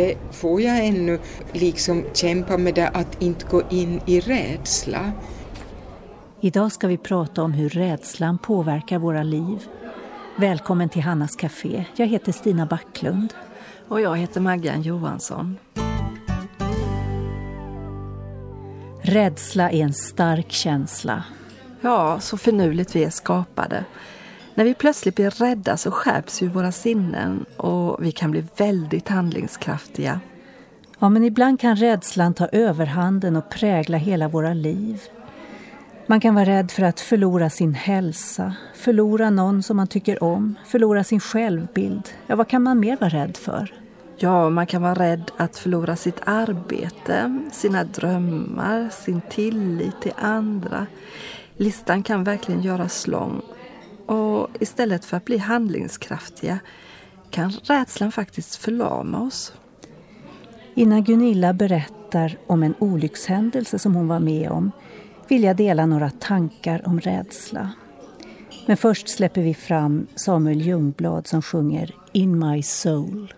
det får jag ännu liksom kämpa med det att inte gå in i rädsla. Idag ska vi prata om hur rädslan påverkar våra liv. Välkommen till Hannas Café. Jag heter Stina Backlund. Och jag heter Maggan Johansson. Rädsla är en stark känsla. Ja, så finurligt vi är skapade. När vi plötsligt blir rädda så skärps ju våra sinnen och vi kan bli väldigt handlingskraftiga. Ja, men ibland kan rädslan ta överhanden och prägla hela våra liv. Man kan vara rädd för att förlora sin hälsa, förlora någon som man tycker om, förlora sin självbild. Ja, vad kan man mer vara rädd för? Ja, man kan vara rädd att förlora sitt arbete, sina drömmar, sin tillit till andra. Listan kan verkligen göras lång. Och istället för att bli handlingskraftiga kan rädslan faktiskt förlama oss. Innan Gunilla berättar om en olyckshändelse som hon var med om vill jag dela några tankar om rädsla. Men först släpper vi fram Samuel Ljungblad som sjunger In My Soul.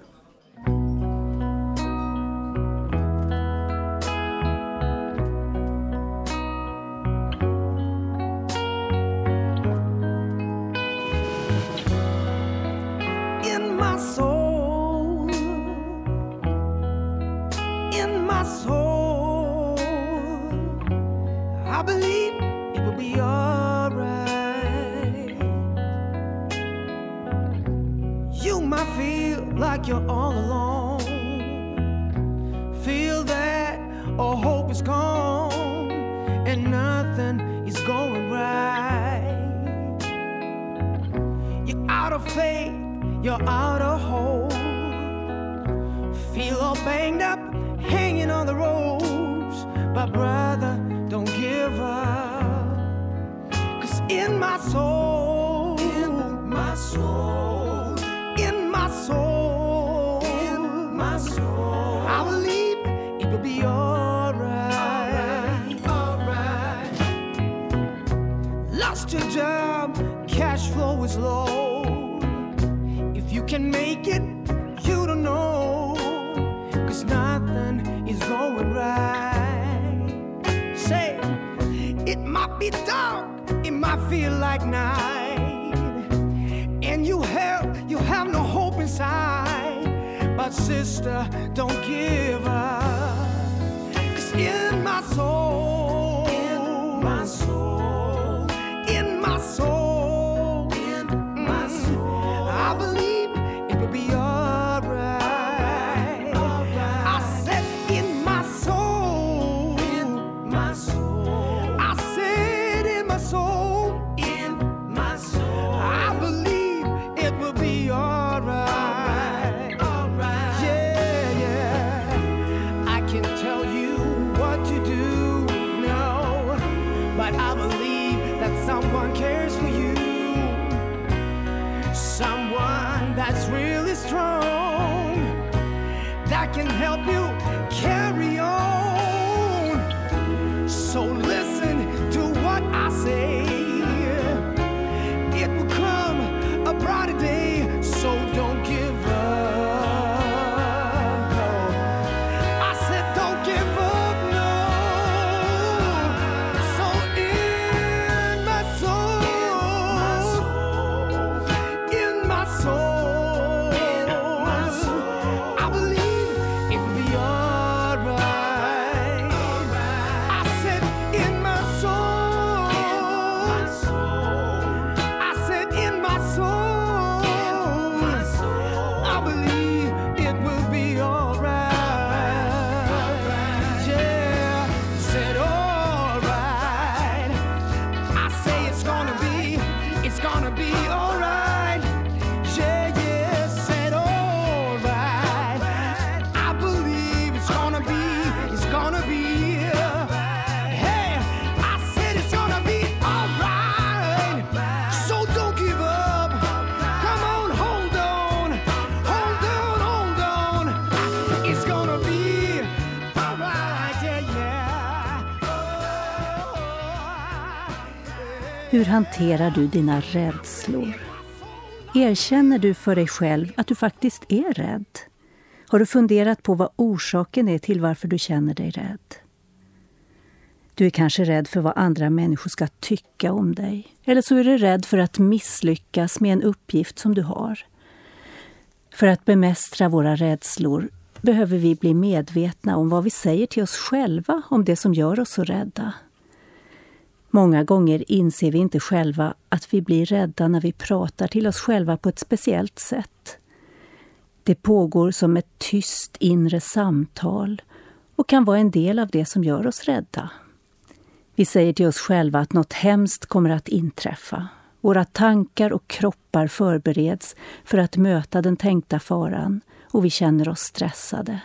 lost your job, cash flow is low. If you can make it, you don't know. Cause nothing is going right. Say, it might be dark, it might feel like night. And you have, you have no hope inside. But sister, don't give up. Cause in my soul, cares hanterar du dina rädslor? Erkänner du för dig själv att du faktiskt är rädd? Har du funderat på vad orsaken är till varför du känner dig rädd? Du är kanske rädd för vad andra människor ska tycka om dig. Eller så är du rädd för att misslyckas med en uppgift som du har. För att bemästra våra rädslor behöver vi bli medvetna om vad vi säger till oss själva om det som gör oss så rädda. Många gånger inser vi inte själva att vi blir rädda när vi pratar till oss själva på ett speciellt sätt. Det pågår som ett tyst inre samtal och kan vara en del av det som gör oss rädda. Vi säger till oss själva att något hemskt kommer att inträffa. Våra tankar och kroppar förbereds för att möta den tänkta faran och vi känner oss stressade.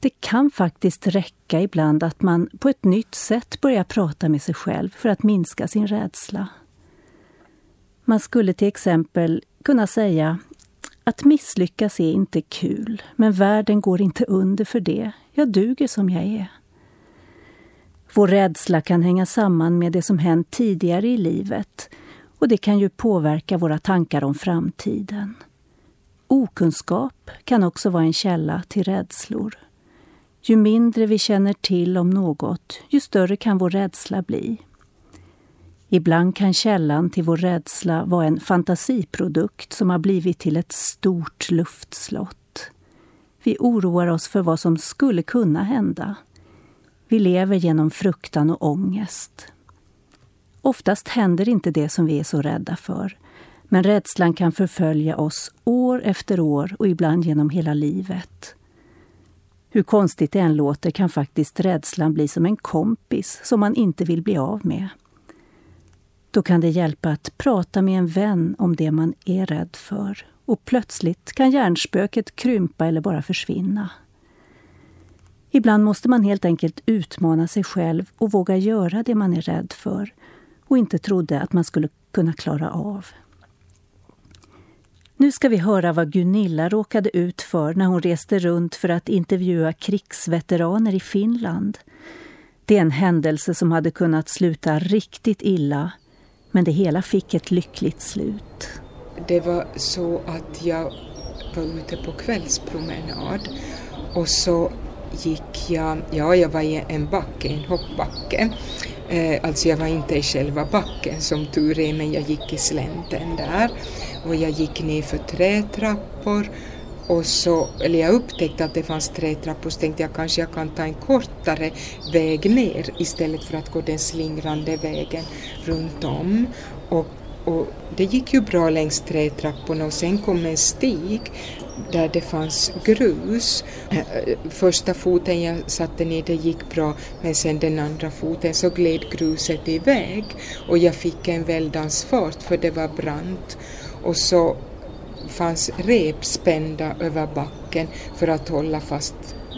Det kan faktiskt räcka ibland att man på ett nytt sätt börjar prata med sig själv för att minska sin rädsla. Man skulle till exempel kunna säga att misslyckas är inte kul, men världen går inte under för det. Jag duger som jag är. Vår rädsla kan hänga samman med det som hänt tidigare i livet och det kan ju påverka våra tankar om framtiden. Okunskap kan också vara en källa till rädslor. Ju mindre vi känner till om något, ju större kan vår rädsla bli. Ibland kan källan till vår rädsla vara en fantasiprodukt som har blivit till ett stort luftslott. Vi oroar oss för vad som skulle kunna hända. Vi lever genom fruktan och ångest. Oftast händer inte det som vi är så rädda för, men rädslan kan förfölja oss år efter år och ibland genom hela livet. Hur konstigt det än låter kan faktiskt rädslan bli som en kompis som man inte vill bli av med. Då kan det hjälpa att prata med en vän om det man är rädd för och plötsligt kan hjärnspöket krympa eller bara försvinna. Ibland måste man helt enkelt utmana sig själv och våga göra det man är rädd för och inte trodde att man skulle kunna klara av. Nu ska vi höra vad Gunilla råkade ut för när hon reste runt för att intervjua krigsveteraner i Finland. Det är en händelse som hade kunnat sluta riktigt illa, men det hela fick ett lyckligt slut. Det var så att jag var ute på kvällspromenad och så gick jag, ja jag var i en backe, en hoppbacke. Eh, alltså jag var inte i själva backen som tur är, men jag gick i slänten där och jag gick ner för trätrappor och så, eller jag upptäckte att det fanns trätrappor så tänkte jag kanske jag kan ta en kortare väg ner istället för att gå den slingrande vägen runt om. Och, och det gick ju bra längs trätrapporna och sen kom en stig där det fanns grus. Första foten jag satte ner det gick bra men sen den andra foten så gled gruset iväg och jag fick en väldans fart för det var brant och så fanns rep spända över backen för att hålla fast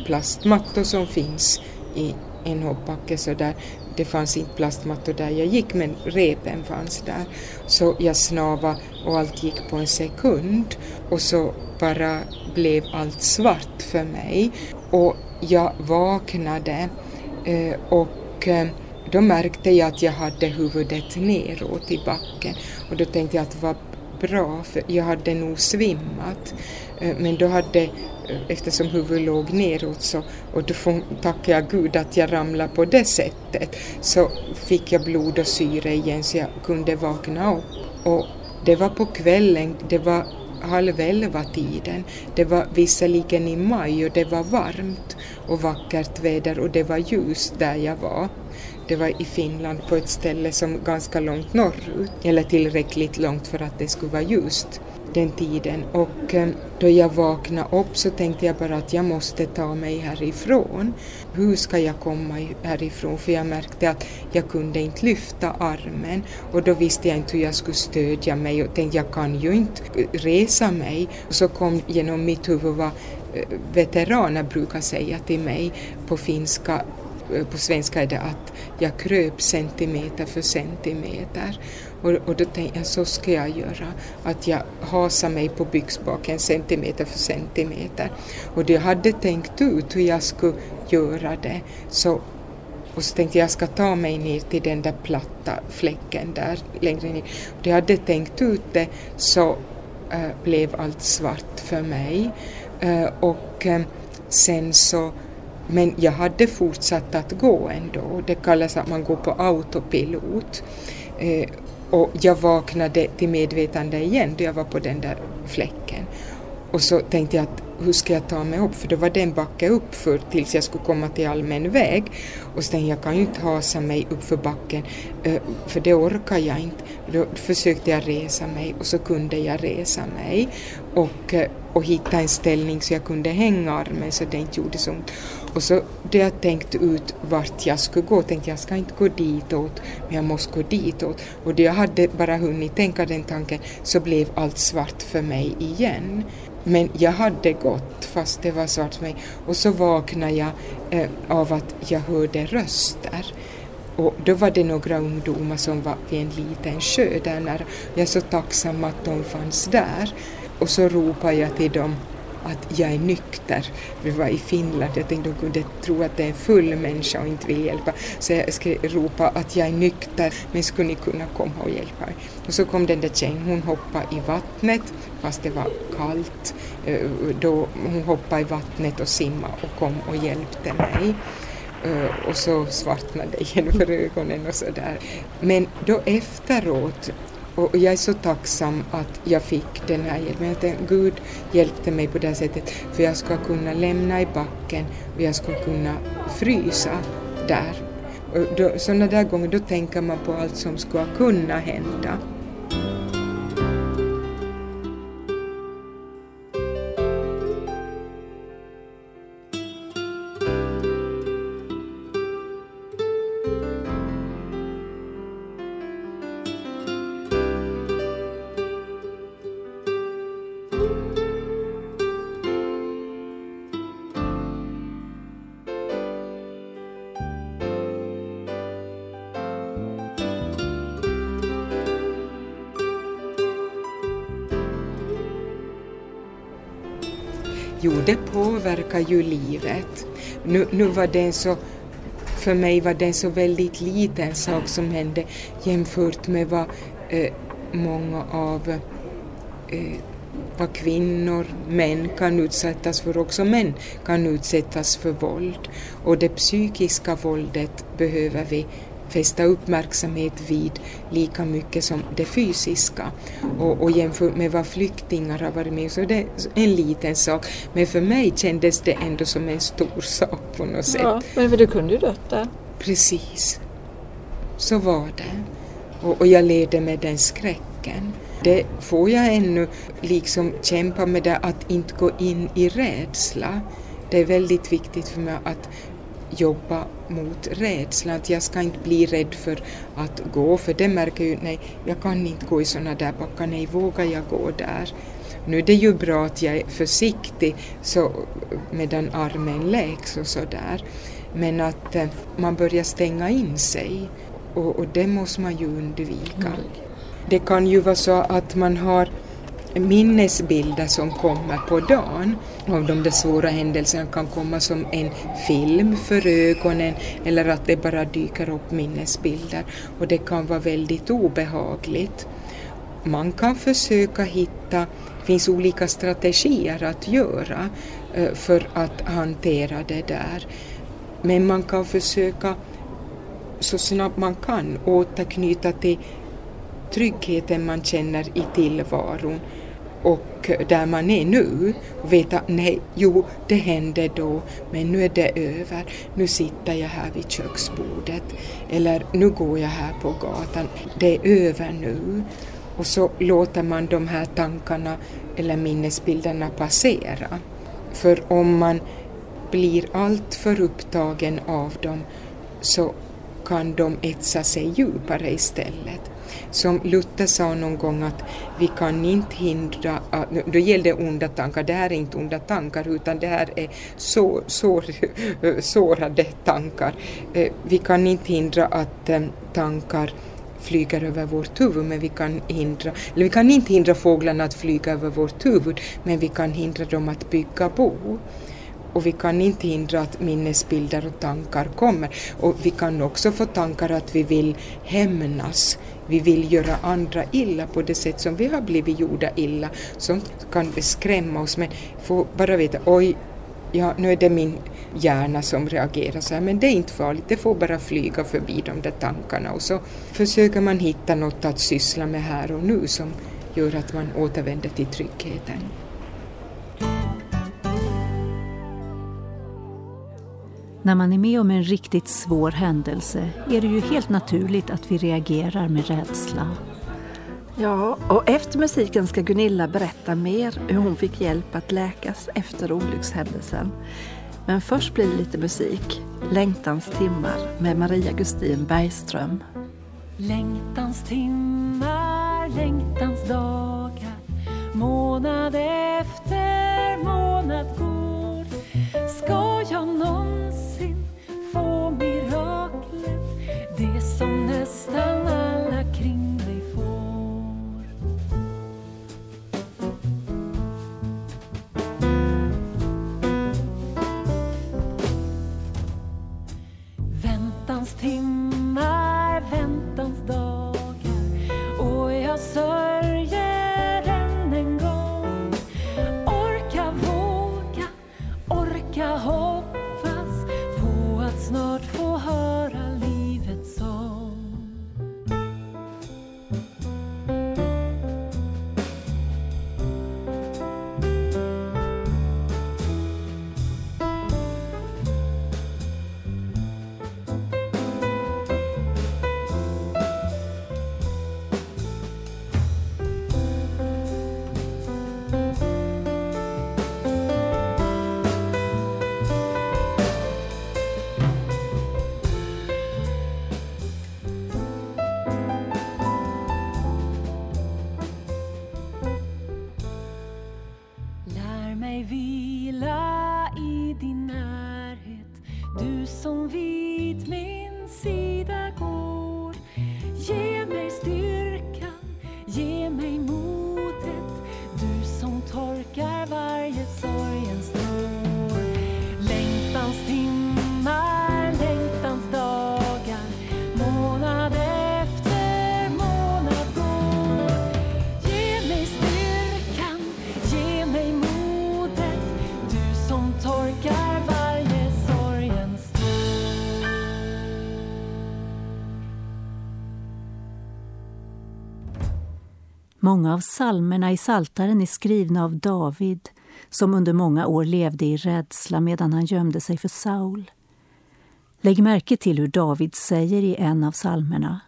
plastmattor som finns i en hoppbacke. Så där det fanns inte plastmattor där jag gick men repen fanns där. Så jag snava och allt gick på en sekund. Och så bara blev allt svart för mig. Och jag vaknade eh, och eh, då märkte jag att jag hade huvudet neråt i backen. Och då tänkte jag att vad bra för jag hade nog svimmat eh, men då hade eh, eftersom huvudet låg neråt så, och då tackar jag Gud att jag ramlade på det sättet, så fick jag blod och syre igen så jag kunde vakna upp. Och det var på kvällen, det var halv elva tiden. Det var visserligen i maj och det var varmt och vackert väder och det var ljust där jag var. Det var i Finland på ett ställe som ganska långt norrut, eller tillräckligt långt för att det skulle vara ljust den tiden och eh, då jag vaknade upp så tänkte jag bara att jag måste ta mig härifrån. Hur ska jag komma härifrån? För jag märkte att jag kunde inte lyfta armen och då visste jag inte hur jag skulle stödja mig och tänkte jag kan ju inte resa mig. Och så kom genom mitt huvud vad eh, veteraner brukar säga till mig på finska Eh, på svenska är det att jag kröp centimeter för centimeter. Och, och då tänkte jag, så ska jag göra, att jag hasar mig på byxbaken centimeter för centimeter. Och jag hade tänkt ut hur jag skulle göra det. Så, och så tänkte jag, jag ska ta mig ner till den där platta fläcken där längre ner. Och jag hade tänkt ut det så äh, blev allt svart för mig. Äh, och äh, sen så men jag hade fortsatt att gå ändå. Det kallas att man går på autopilot. Eh, och jag vaknade till medvetande igen då jag var på den där fläcken. Och så tänkte jag att hur ska jag ta mig upp? För då var det en backe uppför tills jag skulle komma till allmän väg. Och sen jag, kan ju inte hasa mig uppför backen, eh, för det orkar jag inte. Då försökte jag resa mig och så kunde jag resa mig och, eh, och hitta en ställning så jag kunde hänga armen så det inte gjorde så ont. Och så då jag tänkt ut vart jag skulle gå, tänkte jag ska inte gå ditåt, men jag måste gå ditåt. Och då jag hade bara hunnit tänka den tanken så blev allt svart för mig igen. Men jag hade gått fast det var svart för mig och så vaknade jag eh, av att jag hörde röster. Och då var det några ungdomar som var vid en liten sjö där nära. Jag är så tacksam att de fanns där. Och så ropade jag till dem att jag är nykter. Vi var i Finland, jag tänkte de kunde tro att det är en full människa och inte vill hjälpa. Så jag skulle ropa att jag är nykter, men skulle ni kunna komma och hjälpa mig? Och så kom den där tjejen, hon hoppade i vattnet fast det var kallt. Eh, då hon hoppade i vattnet och simmade och kom och hjälpte mig. Eh, och så svartnade det igen för ögonen och sådär. Men då efteråt och jag är så tacksam att jag fick den här hjälpen. Jag tänkte, Gud hjälpte mig på det här sättet för jag ska kunna lämna i backen och jag ska kunna frysa där. Och då, sådana där gånger då tänker man på allt som skulle kunna hända. Det påverkar ju livet. Nu, nu var det så, för mig var det en så väldigt liten sak som hände jämfört med vad eh, många av eh, vad kvinnor, män kan utsättas för, också män kan utsättas för våld. Och det psykiska våldet behöver vi fästa uppmärksamhet vid lika mycket som det fysiska. Och, och jämfört med vad flyktingar har varit med så det är en liten sak. Men för mig kändes det ändå som en stor sak på något sätt. Ja, men du kunde ju dött där. Precis. Så var det. Och, och jag levde med den skräcken. Det får jag ännu liksom kämpa med det att inte gå in i rädsla. Det är väldigt viktigt för mig att jobba mot rädslan, att jag ska inte bli rädd för att gå, för det märker ju, nej, jag kan inte gå i sådana där backar, nej, vågar jag gå där? Nu är det ju bra att jag är försiktig så, medan armen läks och sådär, men att eh, man börjar stänga in sig och, och det måste man ju undvika. Mm. Det kan ju vara så att man har minnesbilder som kommer på dagen av de där svåra händelserna kan komma som en film för ögonen eller att det bara dyker upp minnesbilder och det kan vara väldigt obehagligt. Man kan försöka hitta, det finns olika strategier att göra eh, för att hantera det där. Men man kan försöka så snabbt man kan återknyta till tryggheten man känner i tillvaron och där man är nu och veta nej, jo, det hände då, men nu är det över. Nu sitter jag här vid köksbordet eller nu går jag här på gatan. Det är över nu. Och så låter man de här tankarna eller minnesbilderna passera. För om man blir alltför upptagen av dem så kan de etsa sig djupare istället. Som Luther sa någon gång att vi kan inte hindra, äh, då gällde onda tankar, det här är inte onda tankar utan det här är så, sår, sårade tankar. Eh, vi kan inte hindra att eh, tankar flyger över vårt huvud, men vi kan hindra, eller vi kan inte hindra fåglarna att flyga över vårt huvud, men vi kan hindra dem att bygga bo och vi kan inte hindra att minnesbilder och tankar kommer. Och vi kan också få tankar att vi vill hämnas, vi vill göra andra illa på det sätt som vi har blivit gjorda illa. Sånt kan skrämma oss men få bara veta oj, ja nu är det min hjärna som reagerar så här men det är inte farligt, det får bara flyga förbi de där tankarna och så försöker man hitta något att syssla med här och nu som gör att man återvänder till tryggheten. När man är med om en riktigt svår händelse är det ju helt naturligt att vi reagerar med rädsla. Ja, och efter musiken ska Gunilla berätta mer hur hon fick hjälp att läkas efter olyckshändelsen. Men först blir det lite musik. Längtans timmar med Maria Gustin Bergström. Längtans timmar, längtans dagar Månad efter månad går Ska jag någonsin som nästan Många av psalmerna i Saltaren är skrivna av David som under många år levde i rädsla medan han gömde sig för Saul. Lägg märke till hur David säger i en av psalmerna.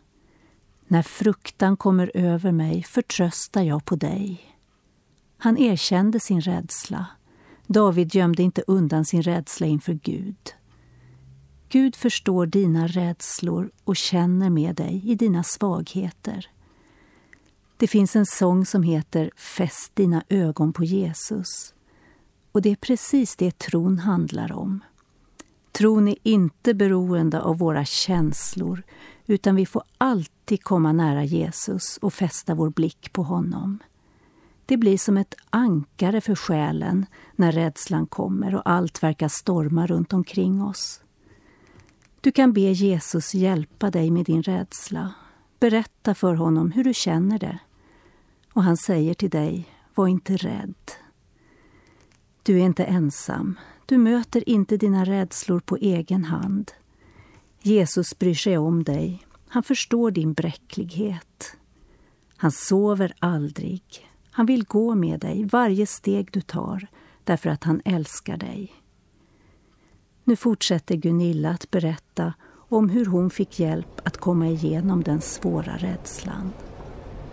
När fruktan kommer över mig förtröstar jag på dig. Han erkände sin rädsla. David gömde inte undan sin rädsla inför Gud. Gud förstår dina rädslor och känner med dig i dina svagheter. Det finns en sång som heter Fäst dina ögon på Jesus. Och det är precis det tron handlar om. Tron är inte beroende av våra känslor utan vi får alltid komma nära Jesus och fästa vår blick på honom. Det blir som ett ankare för själen när rädslan kommer och allt verkar storma runt omkring oss. Du kan be Jesus hjälpa dig med din rädsla. Berätta för honom hur du känner det. Och han säger till dig, var inte rädd. Du är inte ensam. Du möter inte dina rädslor på egen hand. Jesus bryr sig om dig. Han förstår din bräcklighet. Han sover aldrig. Han vill gå med dig varje steg du tar därför att han älskar dig. Nu fortsätter Gunilla att berätta om hur hon fick hjälp att komma igenom den svåra rädslan.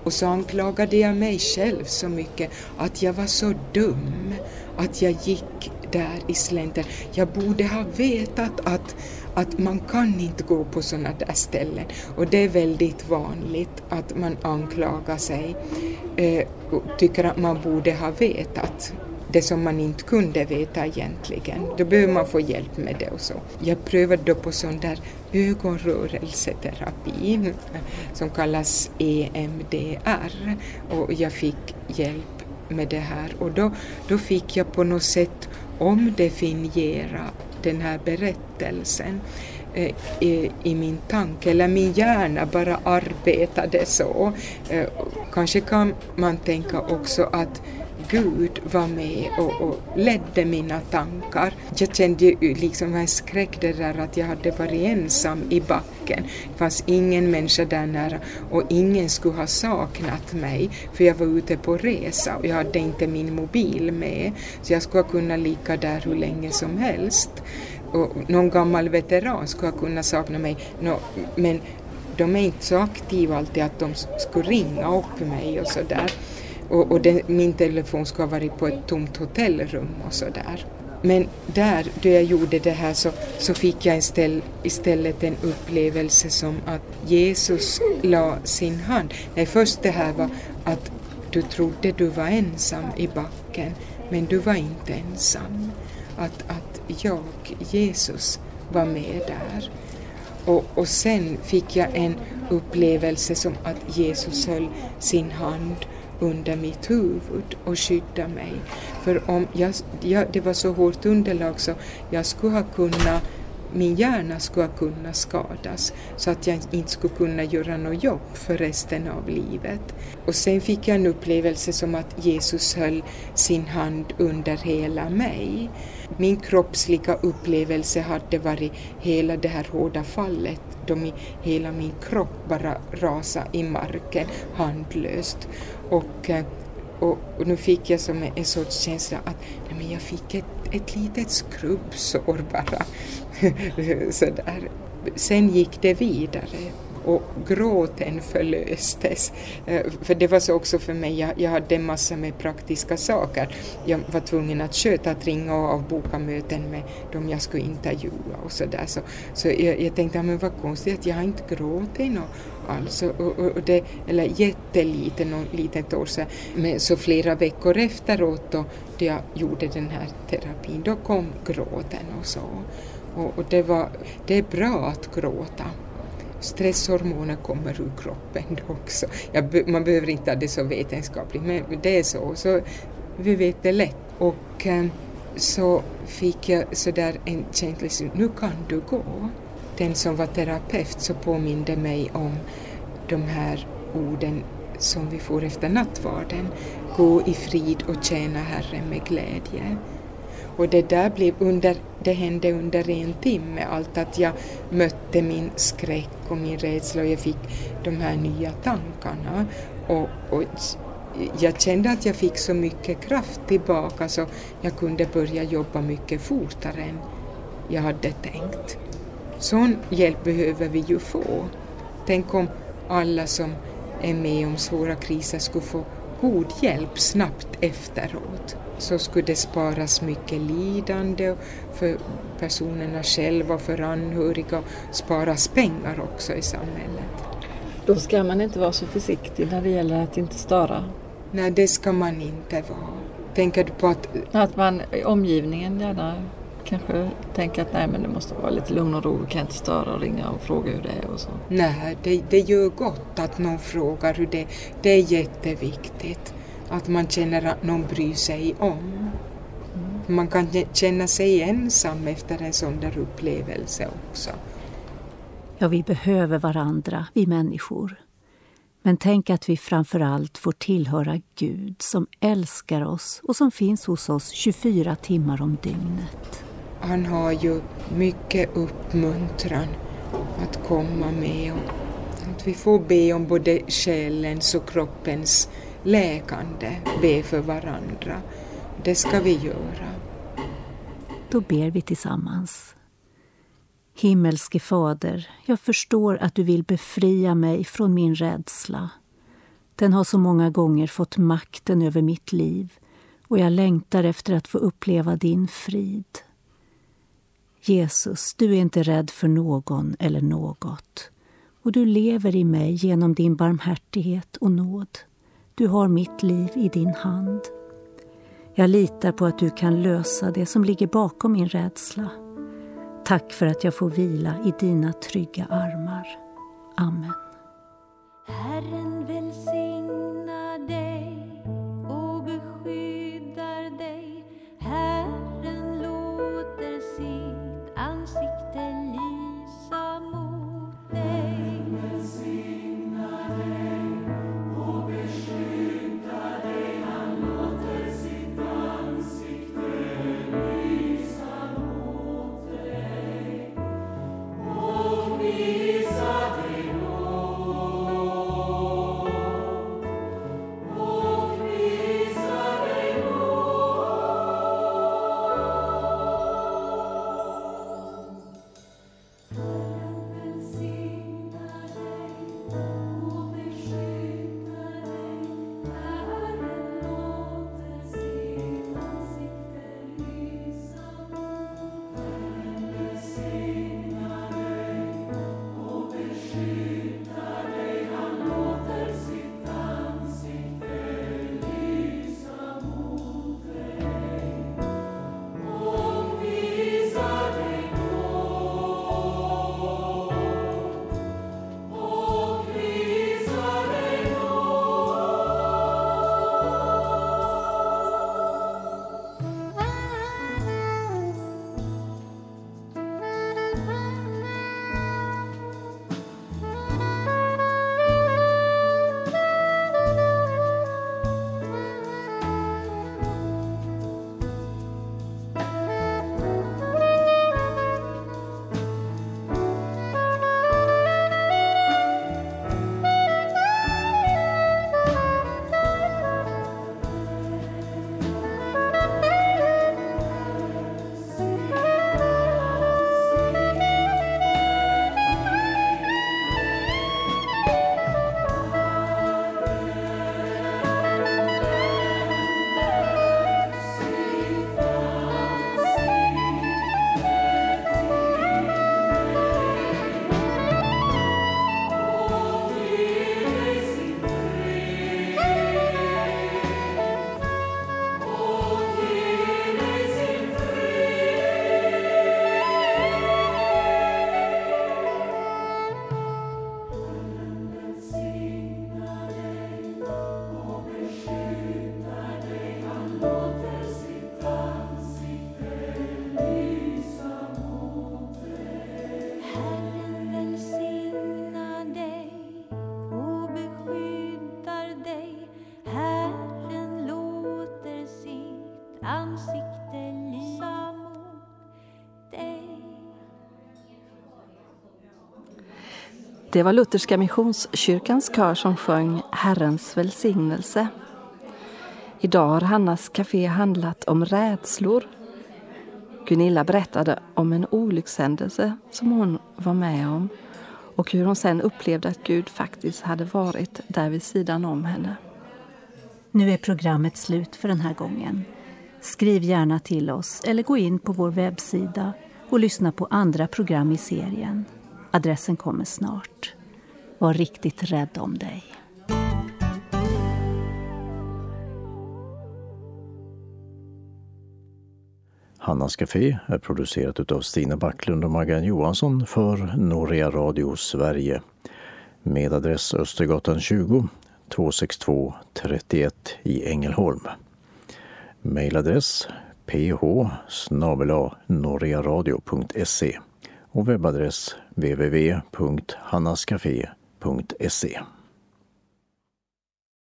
Och så anklagade jag mig själv så mycket att jag var så dum, att jag gick där i slänten. Jag borde ha vetat att, att man kan inte gå på sådana där ställen. Och det är väldigt vanligt att man anklagar sig eh, och tycker att man borde ha vetat det som man inte kunde veta egentligen. Då behöver man få hjälp med det och så. Jag prövade då på sån där ögonrörelseterapi som kallas EMDR och jag fick hjälp med det här. Och då, då fick jag på något sätt omdefiniera den här berättelsen eh, i, i min tanke, eller min hjärna bara arbetade så. Eh, kanske kan man tänka också att Gud var med och, och ledde mina tankar. Jag kände ju liksom en skräck det där att jag hade varit ensam i backen. Det fanns ingen människa där nära och ingen skulle ha saknat mig för jag var ute på resa och jag hade inte min mobil med så jag skulle ha kunnat ligga där hur länge som helst. Och någon gammal veteran skulle ha kunnat sakna mig no, men de är inte så aktiva alltid att de skulle ringa upp mig och sådär. Och, och det, min telefon ska ha varit på ett tomt hotellrum och sådär. Men där, då jag gjorde det här så, så fick jag istället, istället en upplevelse som att Jesus la sin hand. Nej, först det här var att du trodde du var ensam i backen, men du var inte ensam. Att, att jag, Jesus, var med där. Och, och sen fick jag en upplevelse som att Jesus höll sin hand under mitt huvud och skydda mig. För om jag, jag, det var så hårt underlag så jag skulle ha kunnat min hjärna skulle ha kunnat skadas så att jag inte skulle kunna göra något jobb för resten av livet. Och sen fick jag en upplevelse som att Jesus höll sin hand under hela mig. Min kroppsliga upplevelse hade varit hela det här hårda fallet då i hela min kropp bara rasade i marken handlöst. Och, eh, och, och nu fick jag som en sorts känsla att nej, men jag fick ett, ett litet skrubbsår bara. Sådär. Sen gick det vidare och gråten förlöstes. Eh, för det var så också för mig, jag, jag hade massor med praktiska saker. Jag var tvungen att sköta, att ringa och avboka möten med dem jag skulle intervjua och sådär. Så, så jag, jag tänkte, ja, men vad konstigt att jag har inte gråtit något alls. Och, och, och det, eller jättelite, någon liten år sedan. Men så flera veckor efteråt då, då jag gjorde den här terapin, då kom gråten och så. Och, och det, var, det är bra att gråta stresshormoner kommer ur kroppen också. Jag, man behöver inte ha det så vetenskapligt, men det är så. så vi vet det lätt. Och eh, så fick jag sådär en känsla, nu kan du gå. Den som var terapeut så påminde mig om de här orden som vi får efter nattvarden. Gå i frid och tjäna Herren med glädje. Och det där blev under, det hände under en timme, allt att jag mötte min skräck och min rädsla och jag fick de här nya tankarna. Och, och jag kände att jag fick så mycket kraft tillbaka så jag kunde börja jobba mycket fortare än jag hade tänkt. Sån hjälp behöver vi ju få. Tänk om alla som är med om svåra kriser skulle få god hjälp snabbt efteråt så skulle det sparas mycket lidande för personerna själva och för anhöriga sparas pengar också i samhället. Då ska man inte vara så försiktig när det gäller att inte störa. Nej, det ska man inte vara. Tänker du på att Att man omgivningen gärna kanske tänker att nej men det måste vara lite lugn och ro, kan inte störa och ringa och fråga hur det är och så. nej, det, det gör gott att någon frågar hur det Det är jätteviktigt. Att man känner att någon bryr sig om. Man kan känna sig ensam efter en sån där upplevelse också. Ja, vi behöver varandra, vi människor. Men tänk att vi framför allt får tillhöra Gud som älskar oss och som finns hos oss 24 timmar om dygnet. Han har ju mycket uppmuntran att komma med och att vi får be om både själens och kroppens läkande, be för varandra. Det ska vi göra. Då ber vi tillsammans. Himmelske Fader, jag förstår att du vill befria mig från min rädsla. Den har så många gånger fått makten över mitt liv och jag längtar efter att få uppleva din frid. Jesus, du är inte rädd för någon eller något och du lever i mig genom din barmhärtighet och nåd. Du har mitt liv i din hand. Jag litar på att du kan lösa det som ligger bakom min rädsla. Tack för att jag får vila i dina trygga armar. Amen. Herren välsigna dig Det var Lutherska Missionskyrkans kör som sjöng Herrens välsignelse. Idag har Hannas Café handlat om rädslor. Gunilla berättade om en olyckshändelse som hon var med om och hur hon sen upplevde att Gud faktiskt hade varit där vid sidan om henne. Nu är programmet slut för den här gången. Skriv gärna till oss eller gå in på vår webbsida och lyssna på andra program i serien. Adressen kommer snart. Var riktigt rädd om dig. Hannas Café är producerat av Stina Backlund och Maggan Johansson för Norea Radio Sverige med adress Östergatan 20 262 31 i Ängelholm. Mailadress ph.norrearadio.se och webbadress www.hannascafé.se